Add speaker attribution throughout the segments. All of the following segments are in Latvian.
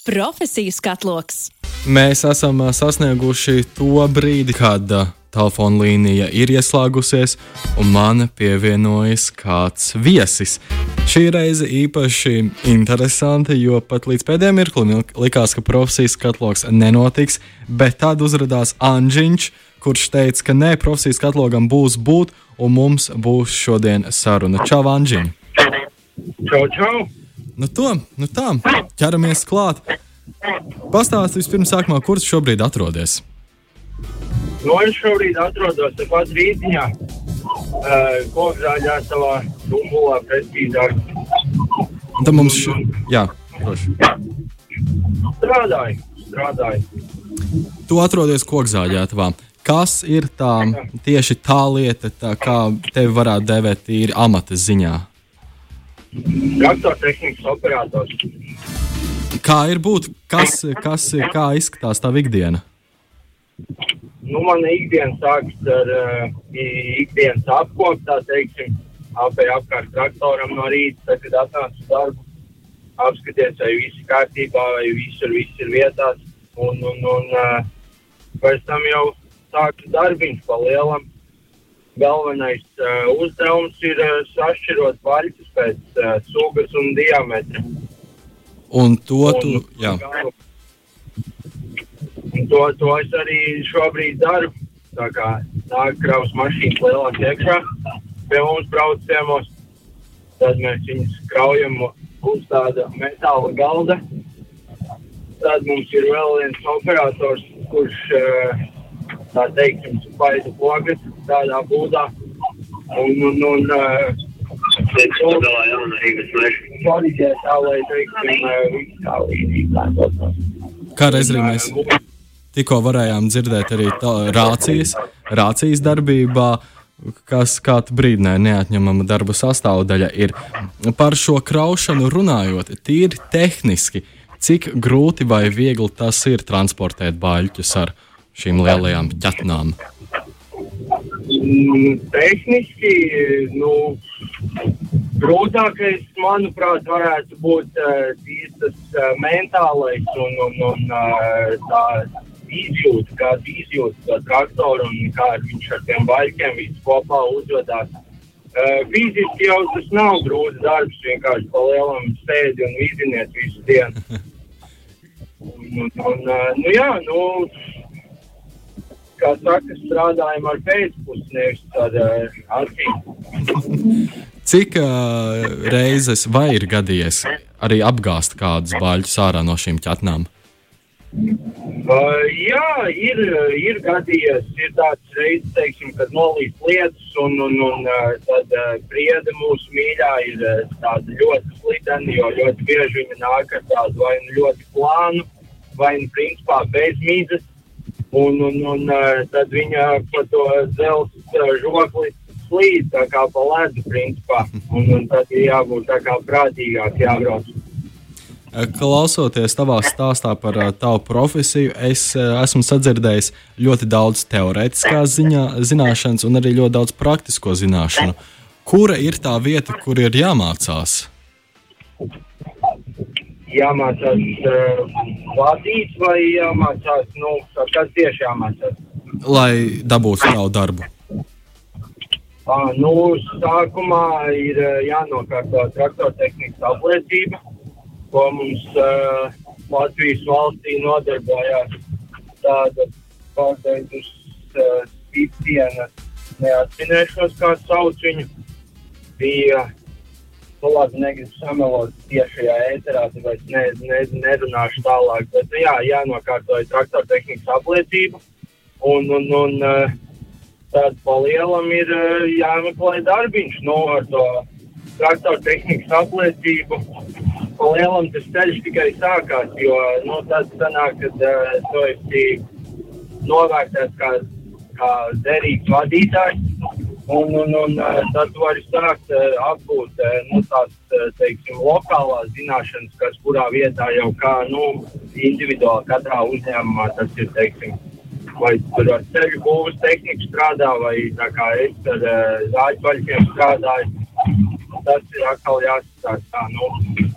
Speaker 1: Profesiju skatloks.
Speaker 2: Mēs esam sasnieguši to brīdi, kad telefona līnija ir ieslēgusies, un man pievienojas kāds viesis. Šī reize īpaši interesanti, jo pat līdz pēdējiem mirklim likās, ka profesijas katloks nenotiks, bet tad uzrādījās Anģiņš, kurš teica, ka nē, profesijas katlogam būs būt, un mums būs šodien saruna. Čau, Anģiņ!
Speaker 3: Čau, čau!
Speaker 2: Nu, to, nu tā, ķeramies klāt. Pastāstiet vispirms, sākumā, kur tu šobrīd atrodies.
Speaker 3: Nu, es šobrīd atrodos tepat rītdienā, uh, Kokzāļā savā dumbulā prestīžā.
Speaker 2: Un tad mums, š... jā, droši.
Speaker 3: Strādāju, strādāju.
Speaker 2: Tu atrodies kokzāģētavā. Kas ir tā tieši tā lieta, tā kā tevi varētu devēt tīri amata ziņā?
Speaker 3: Traktortehnikas operators.
Speaker 2: Kā ir būt, kas, kas kā izskatās tā ikdiena?
Speaker 3: Nu, mana ikdiena sākas ar uh, ikdienas apkopu, tā teiksim, apēju apkārt traktoram no rīta, tad, kad atnācu uz darbu, apskaties, vai viss ir kārtībā, vai visur viss ir vietās, un, un, un uh, pēc tam jau sāku darbiņš pa lielam. Galvenais uh, uzdevums ir uh, sašķirot vaļķus pēc uh, sugas un diametra.
Speaker 2: Un to tu, jā,
Speaker 3: Un to, to es arī šobrīd daru. Tā kā nāk kravas mašīnas lielāk iekšā pie mums brauciemos, tad mēs viņus kraujam uz tāda metāla galda. Tad mums ir vēl viens operators, kurš eh, tā teiksim, spaida pogas tādā būdā. Un, un, un eh, viss kā līdzīgi lētos.
Speaker 2: kā reiz arī mēs tikko varējām dzirdēt arī tā, rācijas, rācijas darbībā, kas kāda brīdināja neatņemama darba sastāvdaļa ir. Par šo kraušanu runājot, tīri tehniski, cik grūti vai viegli tas ir transportēt baļķus ar šīm lielajām ķetnām.
Speaker 3: Mm, Tehniski, nu, grūtākais, manuprāt, varētu būt tas uh, mentālais un, un, un uh, tā izjūta, kāda izjūta to traktoru un kā viņš ar tiem baļķiem viss kopā uzvedās. Fiziski jau tas nav grūts darbs, vienkārši pa lielam sēdi un viziniet visu dienu. Un, un, un, nu jā, nu, kā saka, strādājam ar pēcpusi, nevis ar uh, acīm.
Speaker 2: Cik uh, reizes vai ir gadījies arī apgāzt kādus baļķus ārā no šīm ķetnām?
Speaker 3: Uh, jā, ir, ir gadījies. Ir tāds reizes, teiksim, kad nolīst lietas, un, un, un tad priede mūsu mīļā ir tāda ļoti slidena, jo ļoti bieži viņa nāk ar tādu vai nu ļoti plānu, vai nu principā bez mīzes. Un, un, un uh, tad viņa pa to dzelzs uh, žokli slīd tā kā pa ledu, principā. Un, un tad ir jābūt tā kā prātīgāk jābrauc.
Speaker 2: Klausoties tavā stāstā par tavu profesiju, es esmu sadzirdējis ļoti daudz teorētiskās ziņā, zināšanas un arī ļoti daudz praktisko zināšanu. Kura ir tā vieta, kur ir jāmācās?
Speaker 3: Jāmācās uh, vadīt vai jāmācās, nu, kas tieši jāmācās?
Speaker 2: Lai dabūtu savu darbu.
Speaker 3: Uh, nu, sākumā ir uh, jānokārto traktortehnikas apliecība, ko mums uh, Latvijas valstī nodarbojās tāda pārsteidzus uh, citdiena, neatcinēšos, kā sauc viņu, bija, nu labi, negribu samelot tiešajā ēterā, tāpēc ne, ne, nerunāšu tālāk, bet nu, jā, jānokārtoja traktortehnikas apliecība, un, un, un uh, tad pa lielam ir uh, jāmeklē darbiņš, nu, ar to traktortehnikas apliecību. Pa lielam tas ceļš tikai sākās, jo nu, tad sanāk, kad uh, tu esi novērtēts kā, kā derīgs vadītājs. Un, un, un uh, tad tu vari sākt uh, apgūt uh, nu, tās uh, teiksim, lokālās zināšanas, kas kurā vietā jau kā nu, individuāli katrā uzņēmumā tas ir. Teiksim, vai tur ar ceļu būvniecības tehniku strādā, vai tā kā es ar zāģbaļķiem strādāju. Tas ir atkal jāsastāsta. Tā, nu,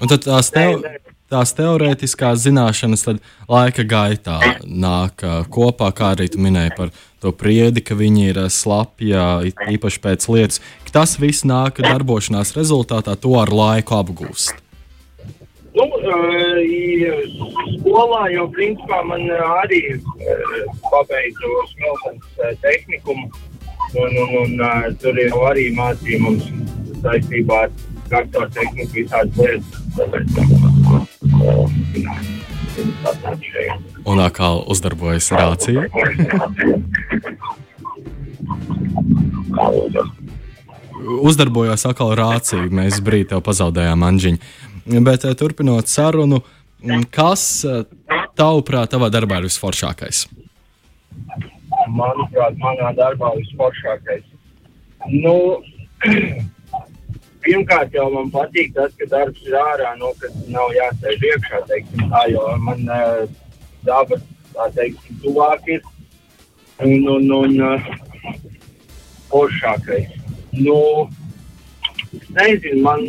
Speaker 2: Un tad tās
Speaker 3: Nē,
Speaker 2: tev,
Speaker 3: nē.
Speaker 2: Tās teorētiskās zināšanas laika gaitā nāk kopā, kā arī tu minēji par to priedi, ka viņi ir slapja, īpaši pēc lietas. Tas viss nāk darbošanās rezultātā, to ar laiku apgūst.
Speaker 3: Nu, skolā jau principā man arī pabeidzu smeltens tehnikumu, un, un, un tur jau arī mācīja mums saistībā ar traktoru tehniku visādas lietas.
Speaker 2: Un atkal uzdarbojas rācija. Uzdarbojās atkal rācija. Mēs brīdi tev pazaudējām anģiņu. Bet eh, turpinot sarunu, kas eh, tavuprāt tavā darbā ir visforšākais?
Speaker 3: Manuprāt, manā darbā visforšākais. Nu, pirmkārt, jau man patīk tas, ka darbs ir ārā, no kas nav jāsēž iekšā. Teiksim, tā, jo man uh, daba tā teiksim, tuvāk ir un, un, un uh, foršākais. Nu, nezinu, man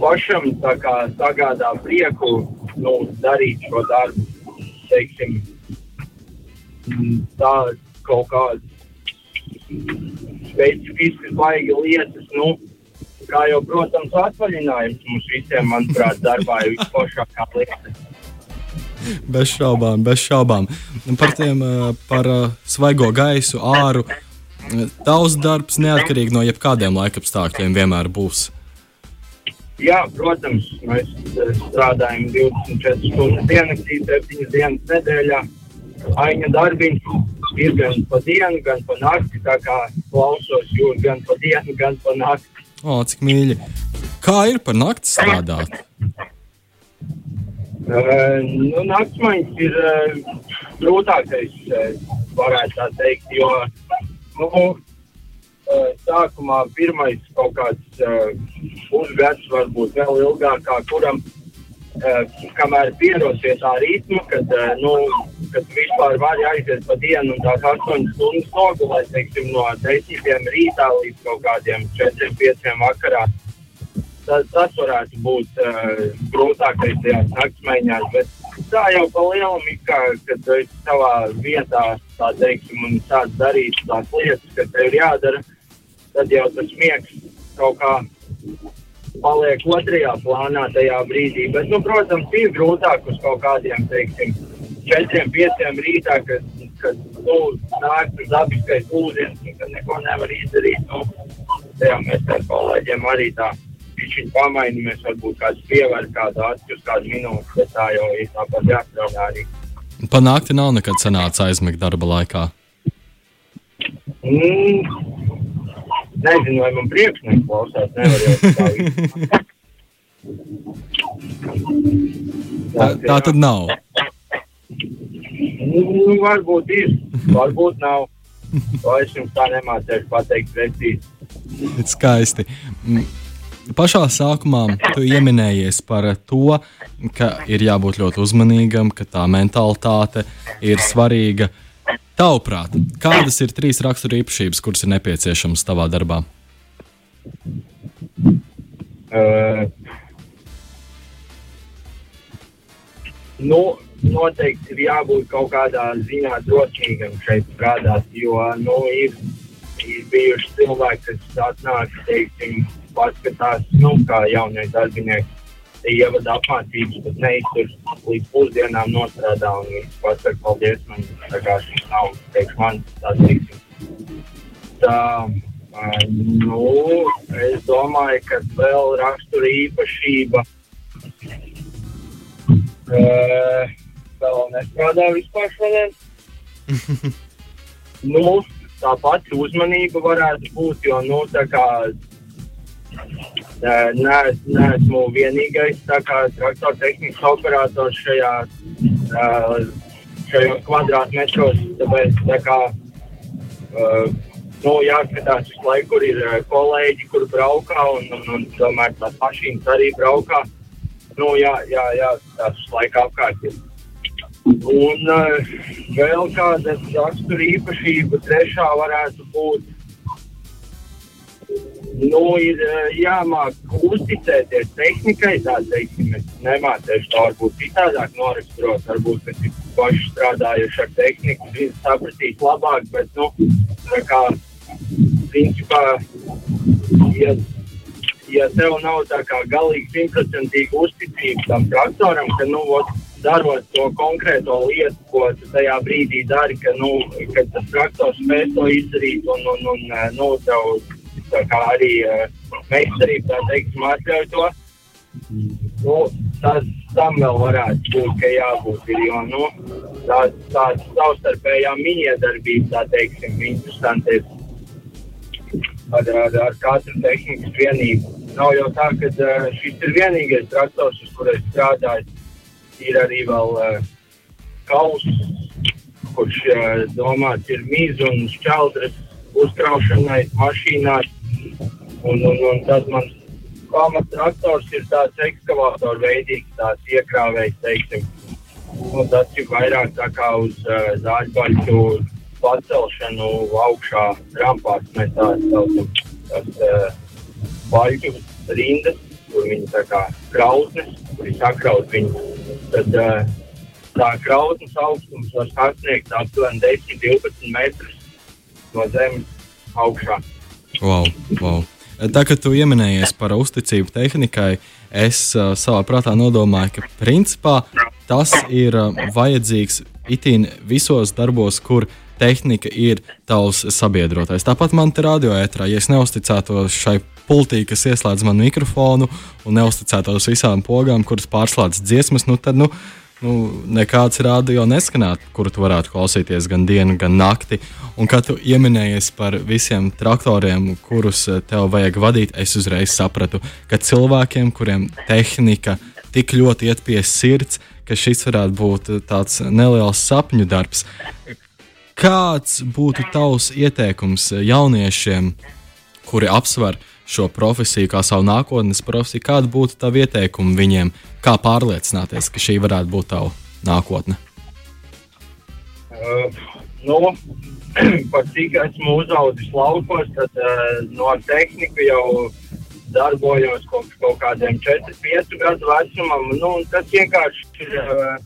Speaker 3: pašam kā, sagādā prieku nu, darīt šo darbu. Teiksim, tā kaut kādas specifiskas, baigas lietas. Nu, kā jau, protams, atvaļinājums mums visiem, manuprāt, darbā ir visforšākā lieta.
Speaker 2: Bez šaubām, bez šaubām. Par tiem par svaigo gaisu, āru. Tavs darbs, neatkarīgi no jebkādiem laikapstākļiem, vienmēr būs.
Speaker 3: Jā, protams, mēs strādājam 24 stundas diennaktī, 7 dienas nedēļā. Aina darbiņš ir gan pa dienu, gan pa nakti. Tā kā klausos jūs gan pa dienu, gan pa nakti.
Speaker 2: O, cik mīļi. Kā ir par nakti strādāt?
Speaker 3: Uh, nu, Naktsmaiņas ir uh, grūtākais, uh, varētu tā teikt, jo nu, sākumā pirmais kaut kāds pusgads, varbūt vēl ilgāk, kā kuram Uh, kamēr pierod pie tā ritma, kad, uh, nu, kad vispār var aiziet pa dienu un tās 8 stundas nogulēt, teiksim, no 10 rītā līdz kaut kādiem 4-5 vakarā. Tas, tas varētu būt uh, grūtākais tajās naktsmaiņās, bet tā jau pa lielam ir, ka, kad tu esi savā vietā, tā teiksim, un sāc darīt tās lietas, kas tev ir jādara, tad jau tas miegs kaut kā paliek otrajā plānā tajā brīdī. Bet, nu, protams, ir grūtāk uz kaut kādiem, teiksim, četriem, pieciem rītā, kad, kad nu, nāk tas dabiskais ūdens, kad neko nevar izdarīt. Nu, tajā mēs ar kolēģiem arī tā viņa pamainamies, varbūt kāds pievēr kādu acu kādu minūti, bet tā jau ir tāpat jāstrādā arī.
Speaker 2: Panākti nav nekad sanāca aizmigt darba laikā.
Speaker 3: Mm, Nezinu, vai man priekšnieks klausās.
Speaker 2: tā, tā tad nav.
Speaker 3: Nu, varbūt ir, varbūt nav. To es jums tā nemācīšu pateikt precīzi.
Speaker 2: Skaisti. Pašā sākumā tu pieminējies par to, ka ir jābūt ļoti uzmanīgam, ka tā mentalitāte ir svarīga. Uh, Tavuprāt, kādas ir trīs rakstura īpašības, kuras ir nepieciešamas tavā darbā?
Speaker 3: Uh, nu, noteikti ir jābūt kaut kādā ziņā drosmīgam šeit strādāt, jo nu, ir, ir bijuši cilvēki, kas atnāk, teiksim, paskatās, nu, kā jaunais darbinieks ievada apmācības, bet neiztur līdz pusdienām nostrādā un pasaka, paldies, man tā kā šis nav, teikšu, man tāds tiksim. Tā, nu, es domāju, ka vēl rakstura īpašība uh, vēl nestrādā vispār šodien. nu, tā pati uzmanība varētu būt, jo, nu, tā kā Nē, neesmu vienīgais traktora tehnikas operators šajā, šajos kvadrātmetros. Tāpēc tā kā, nu, jāskatās visu laiku, kur ir kolēģi, kur braukā, un, un, un tomēr tās mašīnas arī braukā. Nu, jā, jā, jā tās visu laiku apkārt ir. Un vēl kāda rakstura īpašība, trešā varētu būt Nu, ir eh, jāmāk uzticēties tehnikai, tā teiksim, es nemācīšu to varbūt citādāk noraksturot, varbūt, ir paši strādājuši ar tehniku, viņi sapratīs labāk, bet, nu, kā, principā, ja, ja tev nav tā kā galīgi simtprocentīga uzticība tam traktoram, ka, nu, ot, darot to konkrēto lietu, ko tu tajā brīdī dari, ka, nu, ka tas traktors spēj to izdarīt un, un, un, nu, tev kā arī uh, meistarība, tā teikt, atļauj to. Nu, tas tam vēl varētu būt, ka jābūt ir, jo, nu, tā, tāda savstarpējā miniedarbība, tā teiksim, interesanti ir ar, ar, ar katru tehnikas vienību. Nav jau tā, ka uh, šis ir vienīgais traktors, uz kuru es strādāju. Ir arī vēl uh, kaus, kurš uh, domāts ir mīz un šķeldres uzkraušanai mašīnās. Un, un, un tas mans pamatraktors ir tāds ekskavātora veidīgs, tāds iekrāvējs, teiksim. Un tas ir vairāk tā kā uz uh, zāģbaļu pacelšanu augšā rampās. Mēs tā saucam tas uh, baļu rindas, kur viņi tā kā krautnes, kur ir sakraut viņu. Tad uh, tā krautnes augstums var sasniegt aptuveni 10-12 metrus no zemes augšā.
Speaker 2: Wow, wow. Tā kā tu pieminējies par uzticību tehnikai, es uh, savā prātā nodomāju, ka principā tas ir uh, vajadzīgs itin visos darbos, kur tehnika ir tavs sabiedrotais. Tāpat man te radio ētrā, ja es neusticētos šai pultī, kas ieslēdz manu mikrofonu un neusticētos visām pogām, kuras pārslēdz dziesmas, nu tad, nu, nu, nekāds rādio neskanētu, kuru tu varētu klausīties gan dienu, gan nakti. Un, kad tu pieminējies par visiem traktoriem, kurus eh, tev vajag vadīt, es uzreiz sapratu, ka cilvēkiem, kuriem tehnika tik ļoti iet pie sirds, ka šis varētu būt tāds neliels sapņu darbs. Kāds būtu tavs ieteikums jauniešiem, kuri apsver šo profesiju kā savu nākotnes profesiju? Kāda būtu tava ieteikuma viņiem, kā pārliecināties, ka šī varētu būt tava nākotne?
Speaker 3: Uh, nu, pat cik esmu uzaugusi laukos, tad uh, no tehnika jau darbojos kopš kaut kādiem 4, 5 gadu vecumam. Nu, tas vienkārši ir uh,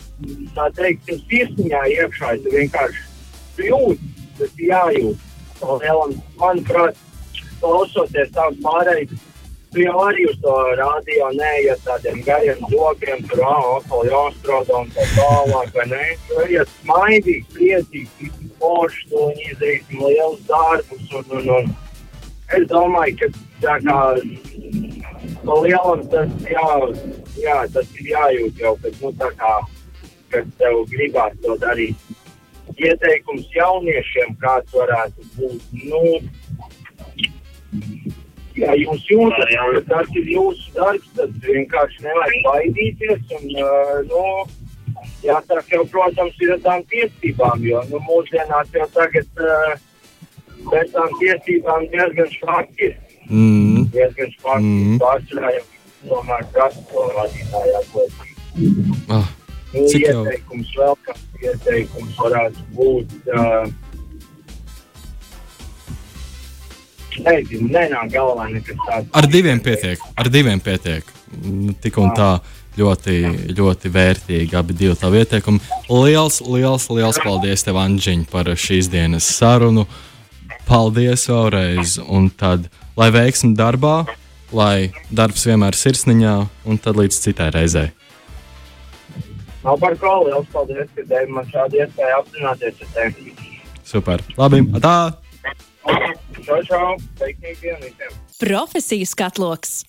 Speaker 3: tā teikt, sirsniņā iekšā. Tu vienkārši jūti, tas jājūt. Lielam, manuprāt, klausoties tās pārējais, tu jau arī uz to rādio neiet tādiem gariem jokiem, tur atkal jāstrādā un tā tālāk, vai ne? Tu iet smaidīgi, priecīgi, forši, to viņi izdarīsim lielus darbus. Un, un, un. Es domāju, ka tā kā no lielam tas, jā, jā, tas ir jājūt jau, kad, nu, tā kā, kad tev gribās to darīt. Ieteikums jauniešiem, kāds varētu būt, nu, ja jūs jūtat, ka tas ir jūsu darbs, tad vienkārši nevajag baidīties un, uh, nu, jāsāk jau, protams, ir ar tām tiesībām, jo nu, mūsdienās jau tagad uh, bez tām tiesībām diezgan švaki ir.
Speaker 2: Mm.
Speaker 3: Diezgan švaki
Speaker 2: Mm.
Speaker 3: ir jau tomēr krasto vadītājā kopīgi.
Speaker 2: Ah,
Speaker 3: Nu,
Speaker 2: Cik jau-
Speaker 3: ieteikums vēl kāds ieteikums varētu būt. Uh, Nezinu, nenāk galvā nekas tāds.
Speaker 2: ar diviem pietiek. Ar diviem pietiek. Mm, Tik un tā ļoti, ļoti vērtīgi abi divi tavi ieteikumi. Liels, liels, liels paldies tev, Anģiņ, par šīs dienas sarunu. Paldies vēlreiz, un tad, lai veiksmi darbā, lai darbs vienmēr sirsniņā, un tad līdz citai reizei.
Speaker 3: Nav par ko liels paldies, ka devi man šādu iespēju apzināties ar tevi.
Speaker 2: Super. Labi, tā!
Speaker 3: Čau, čau! Veiksmīgi dienu visiem!
Speaker 1: Profesijas katloks!